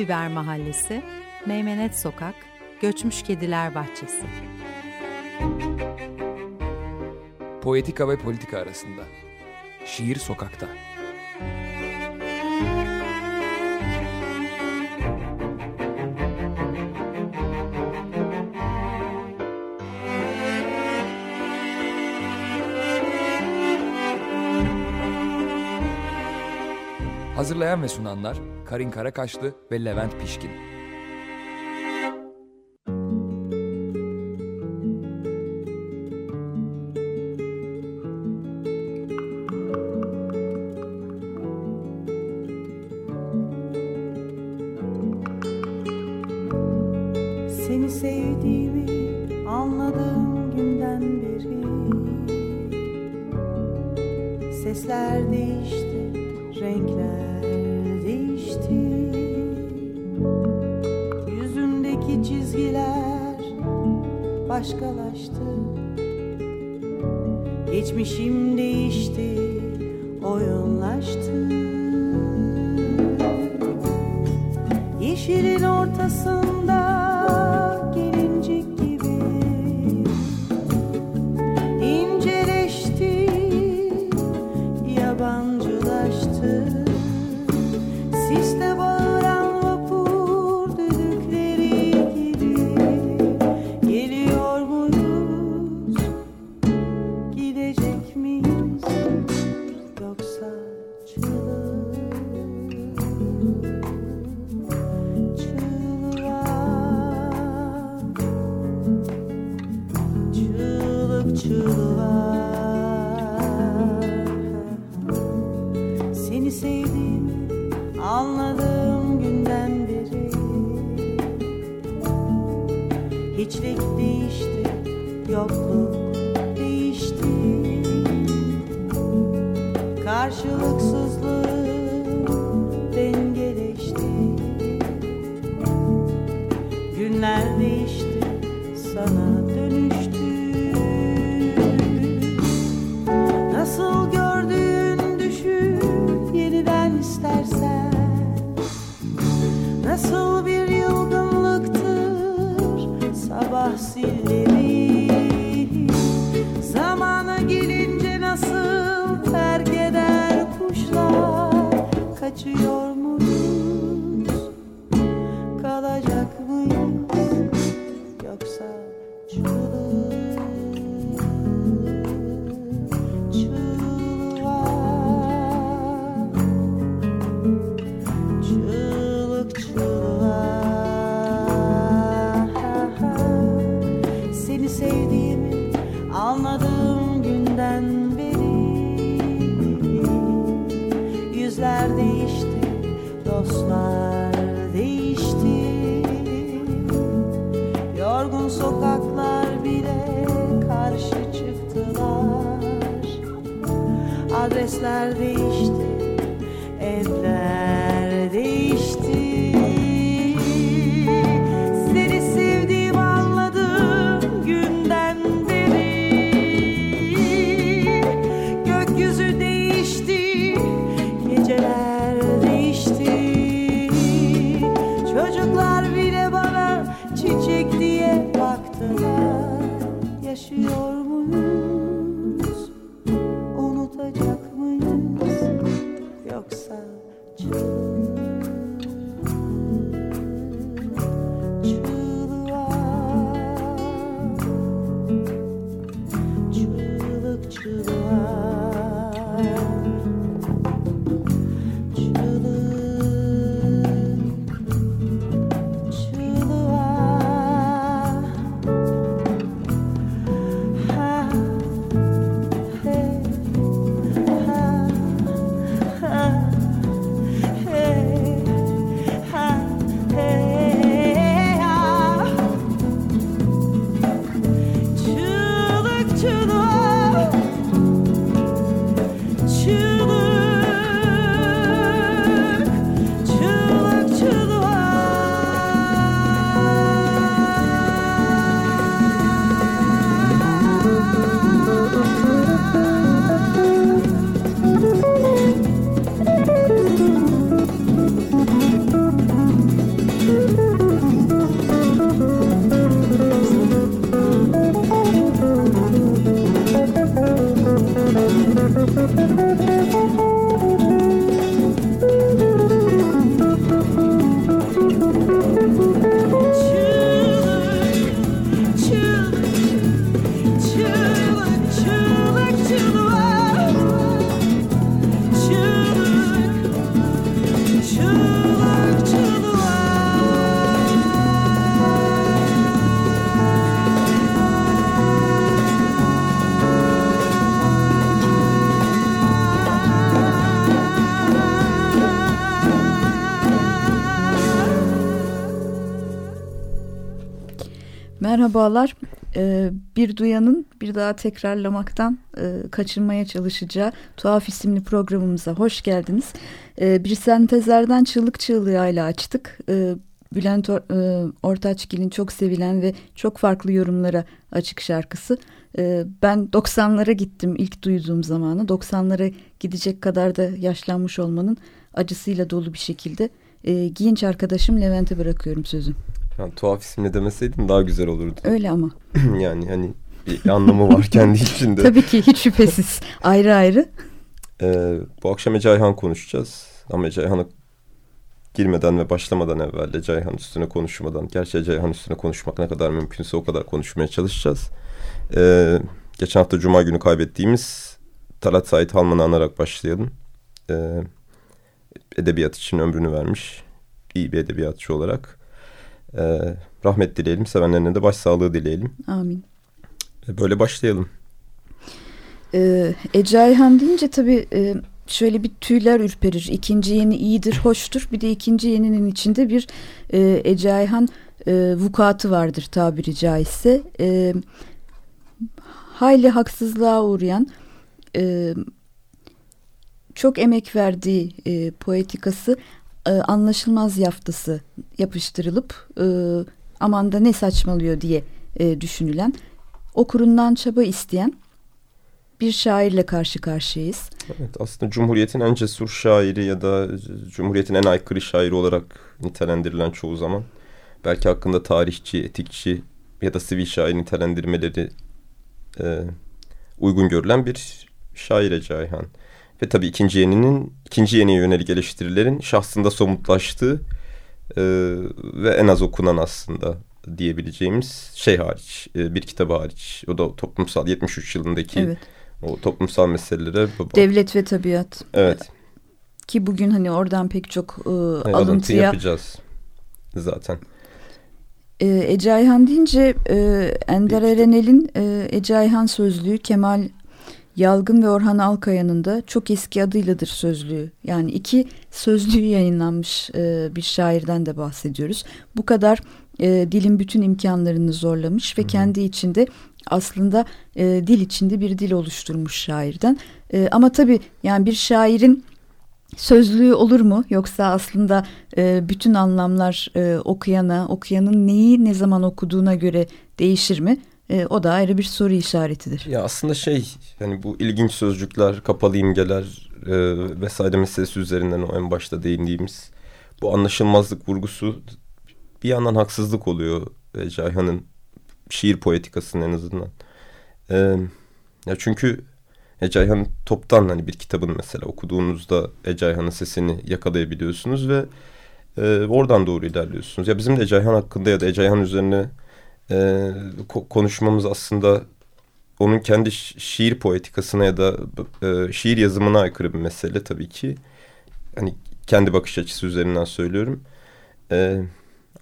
Biber Mahallesi, Meymenet Sokak, Göçmüş Kediler Bahçesi. Poetika ve politika arasında. Şiir sokakta. Hazırlayan ve sunanlar Karin Karakaşlı ve Levent Pişkin. Seni sevdiğimi anladığım günden beri Sesler değişti, renkler çizgiler başkalaştı. Geçmişim değişti, oyunlaştı. dostlar değişti. Yorgun sokaklar bile karşı çıktılar. Adresler değişti, evler Merhabalar. Ee, bir duyanın bir daha tekrarlamaktan e, kaçınmaya çalışacağı Tuhaf isimli programımıza hoş geldiniz. Ee, bir sentezlerden çığlık çığlığıyla açtık. Ee, Bülent e, Ortaçgil'in çok sevilen ve çok farklı yorumlara açık şarkısı. Ee, ben 90'lara gittim ilk duyduğum zamanı. 90'lara gidecek kadar da yaşlanmış olmanın acısıyla dolu bir şekilde. Genç arkadaşım Levent'e bırakıyorum sözü. Yani tuhaf isimle demeseydin daha güzel olurdu. Öyle ama. yani hani bir anlamı var kendi içinde. Tabii ki hiç şüphesiz. ayrı ayrı. Ee, bu akşam Ece Ayhan konuşacağız. Ama Ece Ayhan'a girmeden ve başlamadan evvel Ece Ayhan üstüne konuşmadan, gerçi Ece Ayhan üstüne konuşmak ne kadar mümkünse o kadar konuşmaya çalışacağız. Ee, geçen hafta Cuma günü kaybettiğimiz Talat Sait Halman'ı anarak başlayalım. Ee, edebiyat için ömrünü vermiş. iyi bir edebiyatçı olarak. Ee, rahmet dileyelim. Sevenlerine de başsağlığı dileyelim. Amin. Ee, böyle başlayalım. Ee, Ece Ayhan deyince tabii e, şöyle bir tüyler ürperir. İkinci yeni iyidir, hoştur. Bir de ikinci yeninin içinde bir e, Ece Ayhan e, vukuatı vardır tabiri caizse. E, hayli haksızlığa uğrayan, e, çok emek verdiği e, poetikası e, anlaşılmaz yaftası yapıştırılıp e, aman da ne saçmalıyor diye e, düşünülen okurundan çaba isteyen bir şairle karşı karşıyayız. Evet aslında Cumhuriyet'in en cesur şairi ya da Cumhuriyet'in en aykırı şairi olarak nitelendirilen çoğu zaman belki hakkında tarihçi, etikçi ya da sivil şair nitelendirmeleri e, uygun görülen bir şair Ece Ayhan. Ve tabii ikinci yeninin, ikinci yeniye yönelik eleştirilerin şahsında somutlaştığı e, ve en az okunan aslında diyebileceğimiz şey hariç, e, bir kitabı hariç. O da toplumsal 73 yılındaki evet. o toplumsal meselelere. Devlet ve tabiat. Evet. Ki bugün hani oradan pek çok e, evet, alıntıya. yapacağız zaten. E, Ece Ayhan deyince e, Ender Erenel'in e, Ece Ayhan sözlüğü Kemal Yalgın ve Orhan Alkaya'nın da çok eski adıyladır sözlüğü. Yani iki sözlüğü yayınlanmış e, bir şairden de bahsediyoruz. Bu kadar e, dilin bütün imkanlarını zorlamış ve -hı. kendi içinde aslında e, dil içinde bir dil oluşturmuş şairden. E, ama tabii yani bir şairin sözlüğü olur mu yoksa aslında e, bütün anlamlar e, okuyana, okuyanın neyi ne zaman okuduğuna göre değişir mi? E, o da ayrı bir soru işaretidir. Ya aslında şey yani bu ilginç sözcükler, kapalı imgeler e, vesaire meselesi üzerinden o en başta değindiğimiz bu anlaşılmazlık vurgusu bir yandan haksızlık oluyor e, Cayhan'ın şiir poetikasının en azından. E, ya çünkü Ecayhan toptan hani bir kitabın mesela okuduğunuzda Ecayhan'ın sesini yakalayabiliyorsunuz ve e, oradan doğru ilerliyorsunuz. Ya bizim de Ecayhan hakkında ya da Ecayhan üzerine e, konuşmamız aslında onun kendi şiir poetikasına ya da e, şiir yazımına aykırı bir mesele tabii ki. Hani kendi bakış açısı üzerinden söylüyorum. E,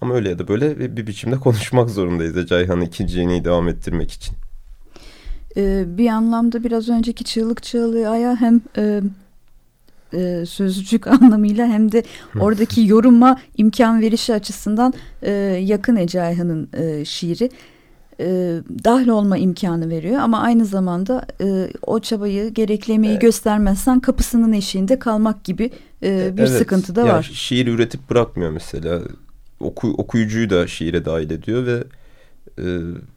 ama öyle ya da böyle bir biçimde konuşmak zorundayız Ecayhan'ın ikinci yeniyi devam ettirmek için. Ee, bir anlamda biraz önceki çığlık çığlığı aya hem e, e, sözcük anlamıyla hem de oradaki yoruma imkan verişi açısından e, yakın Ece Ayhan'ın e, şiiri e, dahil olma imkanı veriyor ama aynı zamanda e, o çabayı gerekli emeği evet. göstermezsen kapısının eşiğinde kalmak gibi e, bir evet. sıkıntı da yani var. Şiir üretip bırakmıyor mesela Oku, okuyucuyu da şiire dahil ediyor ve e,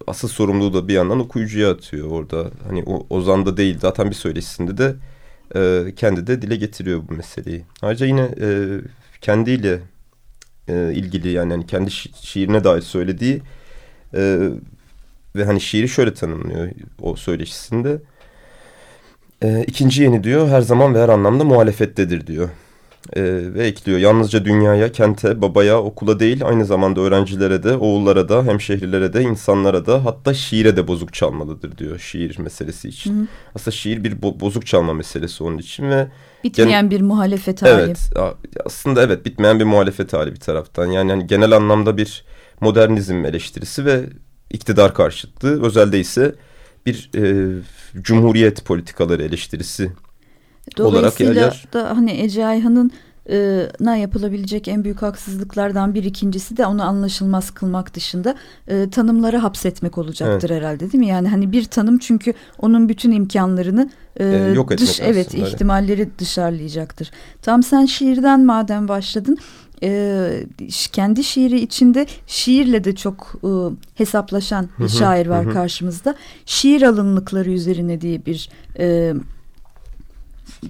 asıl sorumluluğu da bir yandan okuyucuya atıyor orada hani o Ozan'da değil zaten bir söyleşisinde de e, kendi de dile getiriyor bu meseleyi. Ayrıca yine e, kendiyle e, ilgili yani hani kendi şi şiirine dair söylediği e, ve hani şiiri şöyle tanımlıyor o söyleşisinde. E, ikinci yeni diyor her zaman ve her anlamda muhalefettedir diyor. E, ve ekliyor yalnızca dünyaya, kente, babaya, okula değil aynı zamanda öğrencilere de, oğullara da, hemşehrilere de, insanlara da hatta şiire de bozuk çalmalıdır diyor şiir meselesi için. Hı. Aslında şiir bir bo bozuk çalma meselesi onun için ve Bitmeyen bir muhalefet hali. Evet aslında evet bitmeyen bir muhalefet hali bir taraftan. Yani, yani genel anlamda bir modernizm eleştirisi ve iktidar karşıtlığı. Özelde ise bir e, cumhuriyet politikaları eleştirisi olarak yer yer. da hani Ece Ayhan'ın e, na yapılabilecek en büyük haksızlıklardan bir ikincisi de onu anlaşılmaz kılmak dışında e, tanımları hapsetmek olacaktır evet. herhalde değil mi? Yani hani bir tanım çünkü onun bütün imkanlarını e, e, yok dış evet aslında. ihtimalleri dışarılayacaktır. Tam sen şiirden madem başladın e, kendi şiiri içinde şiirle de çok e, hesaplaşan bir şair var karşımızda. Şiir alınlıkları üzerine diye bir e,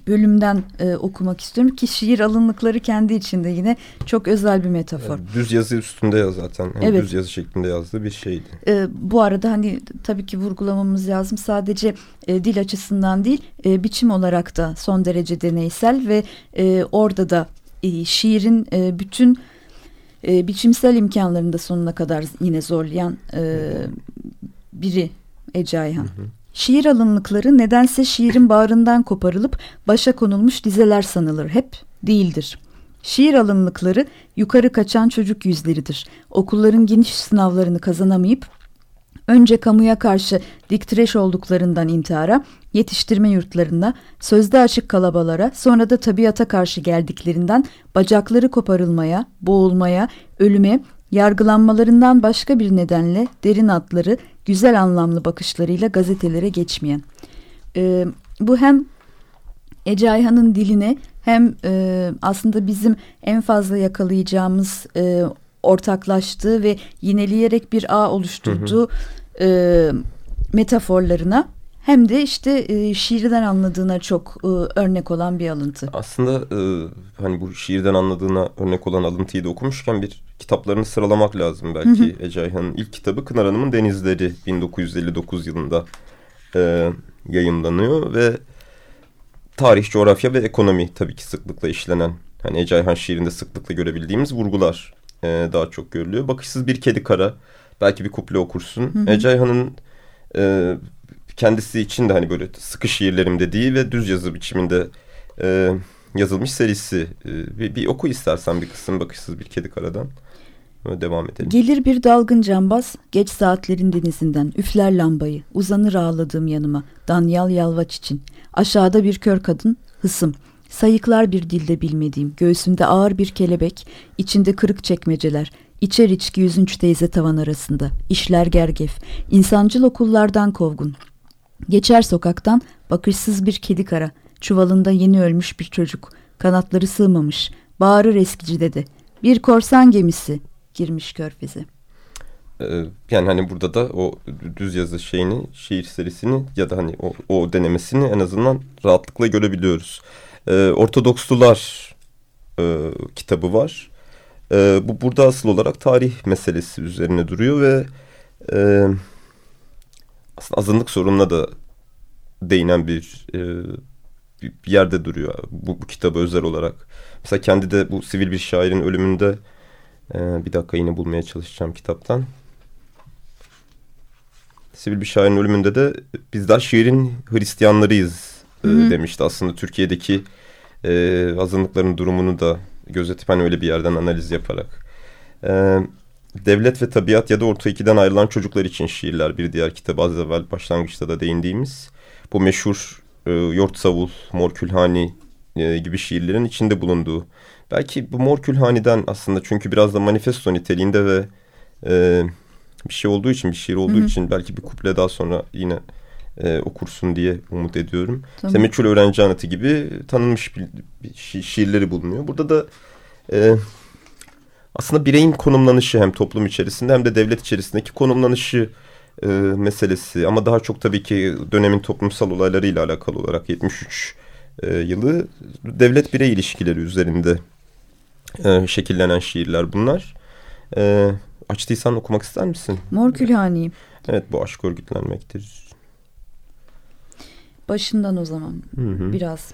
bölümden e, okumak istiyorum ki şiir alınlıkları kendi içinde yine çok özel bir metafor. Yani düz yazı üstünde yaz zaten. Yani evet. Düz yazı şeklinde yazdığı bir şeydi. E, bu arada hani tabii ki vurgulamamız lazım. Sadece e, dil açısından değil e, biçim olarak da son derece deneysel ve e, orada da e, şiirin e, bütün e, biçimsel imkanlarını da sonuna kadar yine zorlayan e, biri Ece Ayhan. Hı hı. Şiir alınlıkları nedense şiirin bağrından koparılıp başa konulmuş dizeler sanılır hep değildir. Şiir alınlıkları yukarı kaçan çocuk yüzleridir. Okulların geniş sınavlarını kazanamayıp önce kamuya karşı diktireş olduklarından intihara, yetiştirme yurtlarına, sözde açık kalabalara, sonra da tabiata karşı geldiklerinden bacakları koparılmaya, boğulmaya, ölüme, yargılanmalarından başka bir nedenle derin atları, güzel anlamlı bakışlarıyla gazetelere geçmeyen. E, bu hem Ece Ayhan'ın diline hem e, aslında bizim en fazla yakalayacağımız e, ortaklaştığı ve yineleyerek bir ağ oluşturduğu hı hı. E, metaforlarına hem de işte e, şiirden anladığına çok e, örnek olan bir alıntı. Aslında e, hani bu şiirden anladığına örnek olan alıntıyı da okumuşken bir kitaplarını sıralamak lazım belki. Ece Ayhan'ın ilk kitabı Kınar Hanım'ın Denizleri 1959 yılında e, yayınlanıyor ve tarih, coğrafya ve ekonomi tabii ki sıklıkla işlenen hani Ece Ayhan şiirinde sıklıkla görebildiğimiz vurgular e, daha çok görülüyor. Bakışsız bir kedi kara belki bir kuple okursun. Hı hı. Ece Ayhan'ın e, kendisi için de hani böyle sıkı şiirlerim dediği ve düz yazı biçiminde e, yazılmış serisi. E, bir, bir oku istersen bir kısım Bakışsız Bir Kedi Karadan. Böyle devam edelim. Gelir bir dalgın cambaz, geç saatlerin denizinden, üfler lambayı, uzanır ağladığım yanıma, danyal yalvaç için. Aşağıda bir kör kadın, hısım, sayıklar bir dilde bilmediğim, göğsünde ağır bir kelebek, içinde kırık çekmeceler, içer içki yüzünç teyze tavan arasında, işler gergef, insancıl okullardan kovgun, Geçer sokaktan bakışsız bir kedi kara, çuvalında yeni ölmüş bir çocuk, kanatları sığmamış, bağırır eskici dedi. Bir korsan gemisi girmiş körfeze. Ee, yani hani burada da o düz yazı şeyini, şiir serisini ya da hani o, o denemesini en azından rahatlıkla görebiliyoruz. Ee, Ortodokslular e, kitabı var. E, bu burada asıl olarak tarih meselesi üzerine duruyor ve e, aslında azınlık sorununa da değinen bir, e, bir yerde duruyor bu, bu kitabı özel olarak. Mesela kendi de bu sivil bir şairin ölümünde e, bir dakika yine bulmaya çalışacağım kitaptan. Sivil bir şairin ölümünde de bizler şiirin Hristiyanlarıyız e, demişti. Aslında Türkiye'deki e, azınlıkların durumunu da gözetip hani öyle bir yerden analiz yaparak. Evet Devlet ve Tabiat ya da Orta İki'den ayrılan çocuklar için şiirler bir diğer kitabı az evvel başlangıçta da değindiğimiz. Bu meşhur e, Yort Savul, Mor Külhani e, gibi şiirlerin içinde bulunduğu. Belki bu Mor Külhani'den aslında çünkü biraz da manifesto niteliğinde ve e, bir şey olduğu için, bir şiir olduğu Hı -hı. için belki bir kuple daha sonra yine e, okursun diye umut ediyorum. Tamam. İşte Meçhul Öğrenci Anıtı gibi tanınmış bir, bir şi şiirleri bulunuyor. Burada da... E, aslında bireyin konumlanışı hem toplum içerisinde hem de devlet içerisindeki konumlanışı e, meselesi ama daha çok tabii ki dönemin toplumsal olaylarıyla alakalı olarak 73 e, yılı devlet birey ilişkileri üzerinde e, şekillenen şiirler bunlar. E, açtıysan okumak ister misin? Mor Külhani. Evet bu aşk örgütlenmektir. Başından o zaman Hı hı. biraz.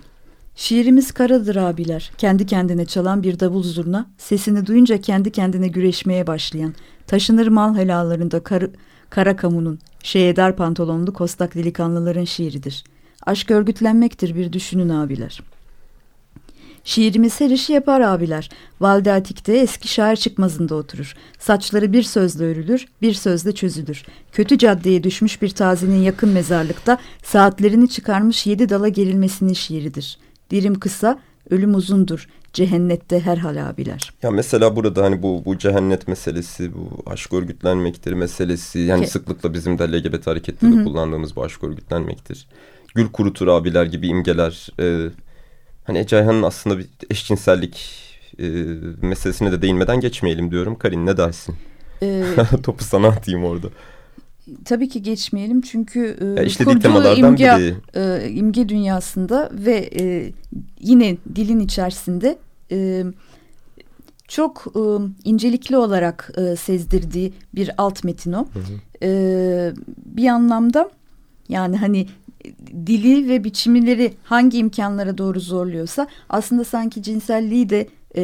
Şiirimiz karadır abiler. Kendi kendine çalan bir davul zurna, sesini duyunca kendi kendine güreşmeye başlayan, taşınır mal helalarında kar, kara kamunun, şeyedar pantolonlu kostak delikanlıların şiiridir. Aşk örgütlenmektir bir düşünün abiler. Şiirimiz her işi yapar abiler. Valide Atik'te eski şair çıkmazında oturur. Saçları bir sözle örülür, bir sözle çözülür. Kötü caddeye düşmüş bir tazinin yakın mezarlıkta saatlerini çıkarmış yedi dala gerilmesinin şiiridir. Dirim kısa, ölüm uzundur. Cehennette herhal abiler. Ya mesela burada hani bu bu cehennet meselesi, bu aşk örgütlenmektir meselesi. Yani Ke- sıklıkla bizim de LGBT hareketinde Hı hı. kullandığımız bu aşk örgütlenmektir. Gül kurutur abiler gibi imgeler. e, hani Ece Ayhan'ın aslında bir eşcinsellik e, meselesine de değinmeden geçmeyelim diyorum. Karin ne dersin? Ee, Topu sana atayım orada. Tabii ki geçmeyelim çünkü e, temalardan imge, biri. e, imge dünyasında ve e, yine dilin içerisinde e, çok e, incelikli olarak e, sezdirdiği bir alt metin o. E, bir anlamda yani hani dili ve biçimleri hangi imkanlara doğru zorluyorsa aslında sanki cinselliği de e,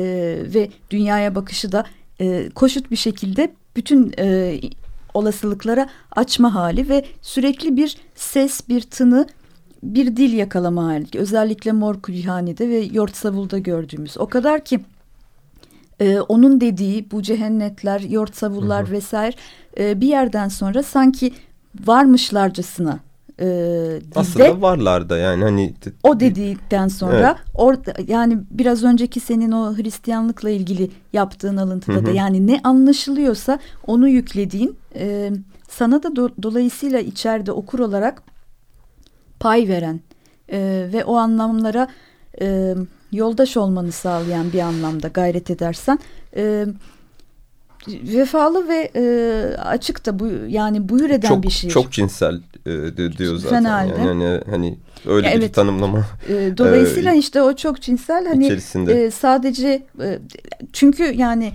ve dünyaya bakışı da e, koşut bir şekilde bütün e, olasılıklara açma hali ve sürekli bir ses, bir tını, bir dil yakalama hali. Özellikle Mor Kulhanede ve Yort Savul'da gördüğümüz. O kadar ki e, onun dediği bu cehennetler, Yort Savullar vesaire e, bir yerden sonra sanki varmışlarcasına e, dilde Aslında varlar da yani hani o dedikten sonra orada yani biraz önceki senin o Hristiyanlıkla ilgili yaptığın alıntıda Hı hı. da yani ne anlaşılıyorsa onu yüklediğin e, sana da do- dolayısıyla içeride okur olarak pay veren e, ve o anlamlara e, yoldaş olmanı sağlayan bir anlamda gayret edersen e, vefalı ve e, açık da bu yani buyur eden çok bir şiir. çok cinsel e, di- diyor zaten. Fena yani, halde. hani, öyle Ya bir evet. tanımlama E, dolayısıyla işte o çok cinsel hani içerisinde. e, sadece e, çünkü yani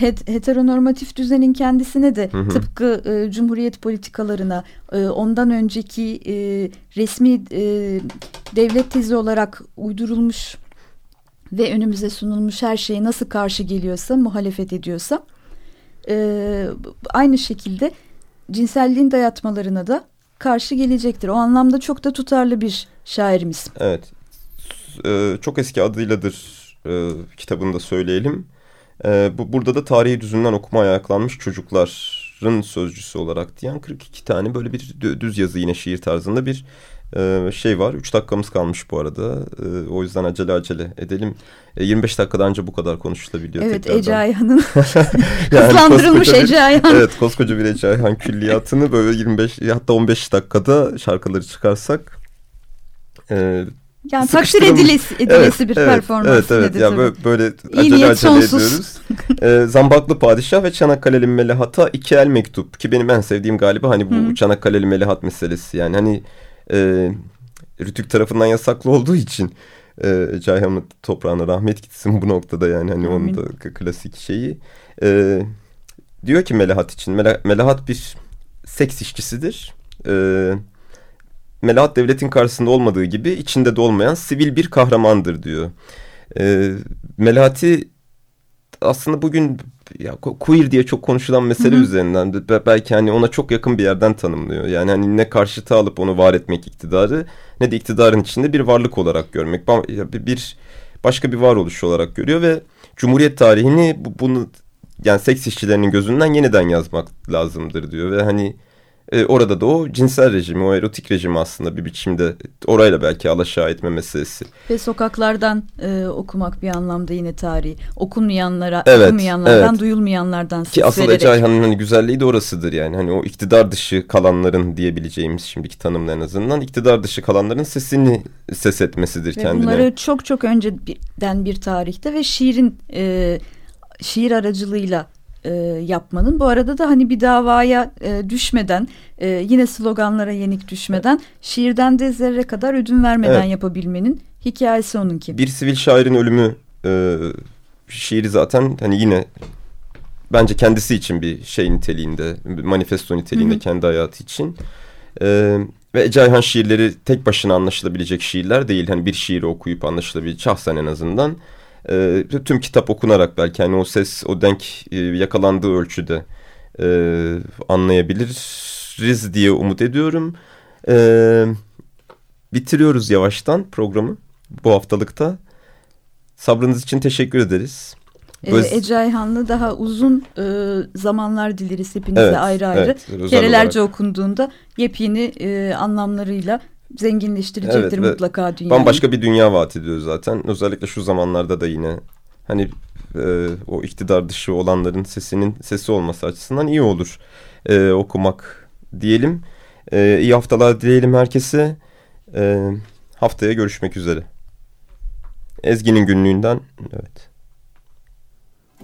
het- heteronormatif düzenin kendisine de Hı hı. tıpkı e, cumhuriyet politikalarına e, ondan önceki e, resmi e, devlet tezi olarak uydurulmuş ve önümüze sunulmuş her şeye nasıl karşı geliyorsa muhalefet ediyorsa e, aynı şekilde cinselliğin dayatmalarına da karşı gelecektir. O anlamda çok da tutarlı bir şairimiz. Evet. Ee, çok eski adıyladır e, kitabını da söyleyelim. Ee, bu Burada da tarihi düzünden okuma ayaklanmış çocukların sözcüsü olarak diyen 42 tane böyle bir dü- düz yazı yine şiir tarzında bir e, şey var. 3 dakikamız kalmış bu arada. E, o yüzden acele acele edelim. E, 25 dakikadan önce bu kadar konuşulabiliyor Evet tekrardan. Ece Ayhan'ın Yani hızlandırılmış Ece Ayhan. Evet koskoca bir Ece Ayhan külliyatını böyle 25 hatta 15 dakikada şarkıları çıkarsak e, Yani takdir edilesi, edilesi bir performans Evet evet ya tabii. böyle, böyle İyi acele sonsuz. ediyoruz. ee, Zambaklı Padişah ve Çanakkale'li Melihat'a iki el mektup ki benim en sevdiğim galiba hani bu Hı. Çanakkale'li Melihat meselesi yani hani e, Rütük tarafından yasaklı olduğu için e, Ceyhan'ın toprağına rahmet gitsin bu noktada yani hani onun da klasik şeyi. E, diyor ki Melahat için Mela- Melahat bir seks işçisidir. E, Melahat devletin karşısında olmadığı gibi içinde de olmayan sivil bir kahramandır diyor. E, Melahati aslında bugün ya queer diye çok konuşulan mesele Hı hı. üzerinden de be- belki hani ona çok yakın bir yerden tanımlıyor. Yani hani ne karşıta alıp onu var etmek iktidarı ne de iktidarın içinde bir varlık olarak görmek. Bir- başka bir varoluş olarak görüyor ve Cumhuriyet tarihini bu, bunu yani seks işçilerinin gözünden yeniden yazmak lazımdır diyor ve hani e, orada da o cinsel rejimi, o erotik rejimi aslında bir biçimde orayla belki alaşağı etme meselesi. Ve sokaklardan e, okumak bir anlamda yine tarihi. Okunmayanlara, Evet, okunmayanlardan, evet. duyulmayanlardan Ki asıl vererek. Ece Ayhan'ın hani güzelliği de orasıdır yani. Hani o iktidar dışı kalanların diyebileceğimiz şimdiki tanımla en azından iktidar dışı kalanların sesini ses etmesidir Ve kendine. bunları çok çok önceden bir tarihte ve şiirin e, şiir aracılığıyla e, yapmanın. Bu arada da hani bir davaya e, düşmeden e, yine sloganlara yenik düşmeden şiirden de zerre kadar ödün vermeden Evet. yapabilmenin hikayesi onunki. Bir sivil şairin ölümü e, şiiri zaten hani yine bence kendisi için bir şey niteliğinde, manifesto niteliğinde Hı hı. kendi hayatı için. E, ve Ece Ayhan şiirleri tek başına anlaşılabilecek şiirler değil. Hani bir şiiri okuyup anlaşılabilecek şahsen en azından. E, tüm kitap okunarak belki hani o ses, o denk e, yakalandığı ölçüde e, anlayabiliriz diye umut ediyorum. E, bitiriyoruz yavaştan programı bu haftalıkta. Sabrınız için teşekkür ederiz. Ee, Ece Ayhan'la daha uzun e, zamanlar dileriz hepinize evet, ayrı ayrı. Evet, Kerelerce olarak. okunduğunda yepyeni e, anlamlarıyla zenginleştirecektir evet, mutlaka dünyayı. Bambaşka bir dünya vaat ediyor zaten. Özellikle şu zamanlarda da yine hani e, o iktidar dışı olanların sesinin sesi olması açısından iyi olur e, okumak diyelim. E, iyi haftalar dileyelim herkese. E, haftaya görüşmek üzere. Ezgi'nin günlüğünden evet.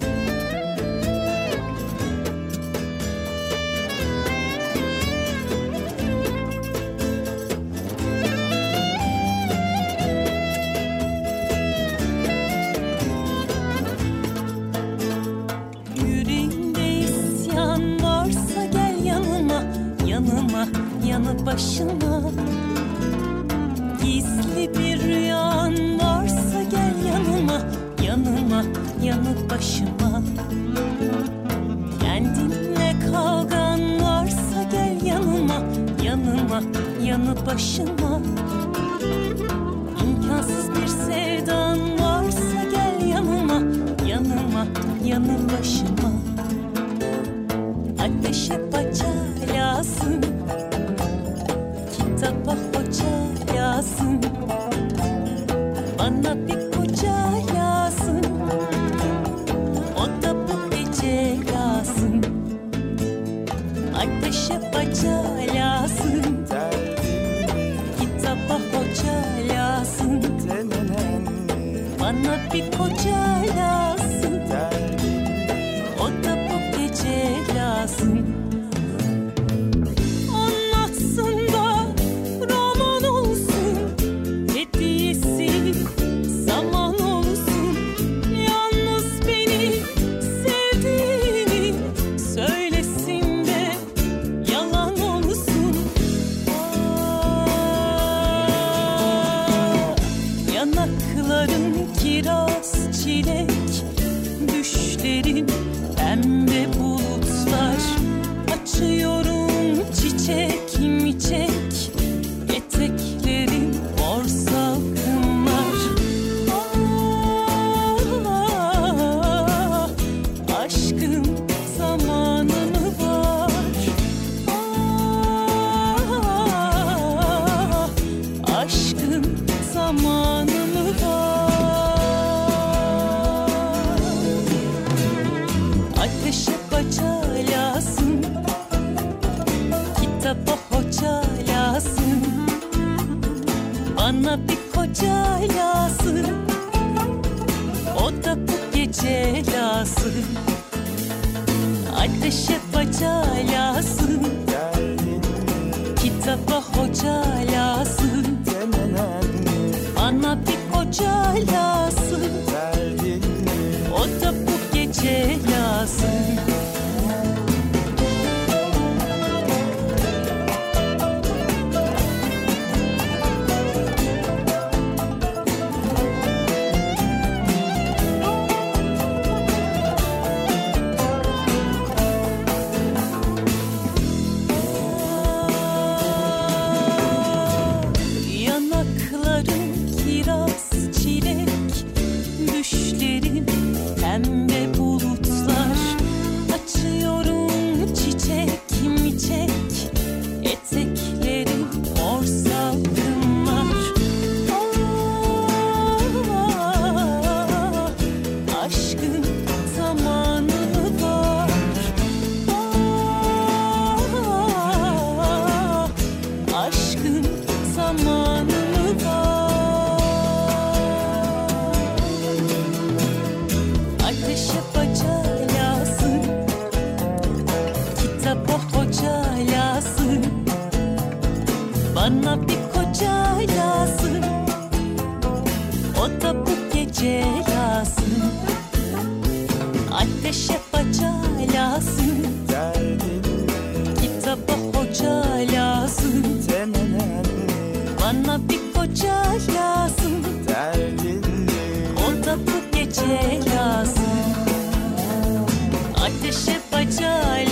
başıma başıma. İmkansız bir sevdan varsa gel yanıma Yanıma yanı başıma Bana Kitaba hoca lazım Temene koca lazım Derdinle O da bu gece lazım Ateşe baca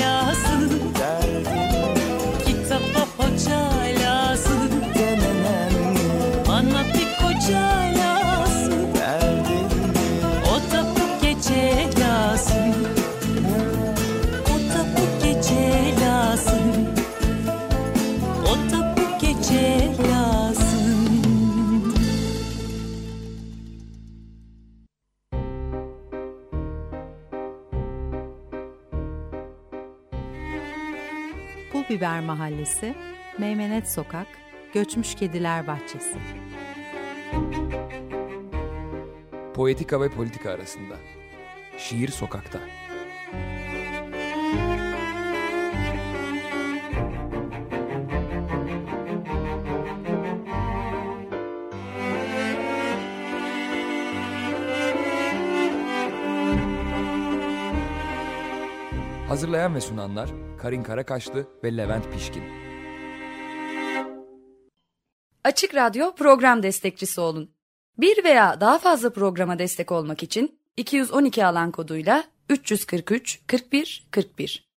Biber Mahallesi, Meymenet Sokak, Göçmüş Kediler Bahçesi. Poetika ve politika arasında. Şiir sokakta. Hazırlayan ve sunanlar Karin Karakaşlı ve Levent Pişkin. Açık Radyo program destekçisi olun. Bir veya daha fazla programa destek olmak için 212 alan koduyla 343 41 41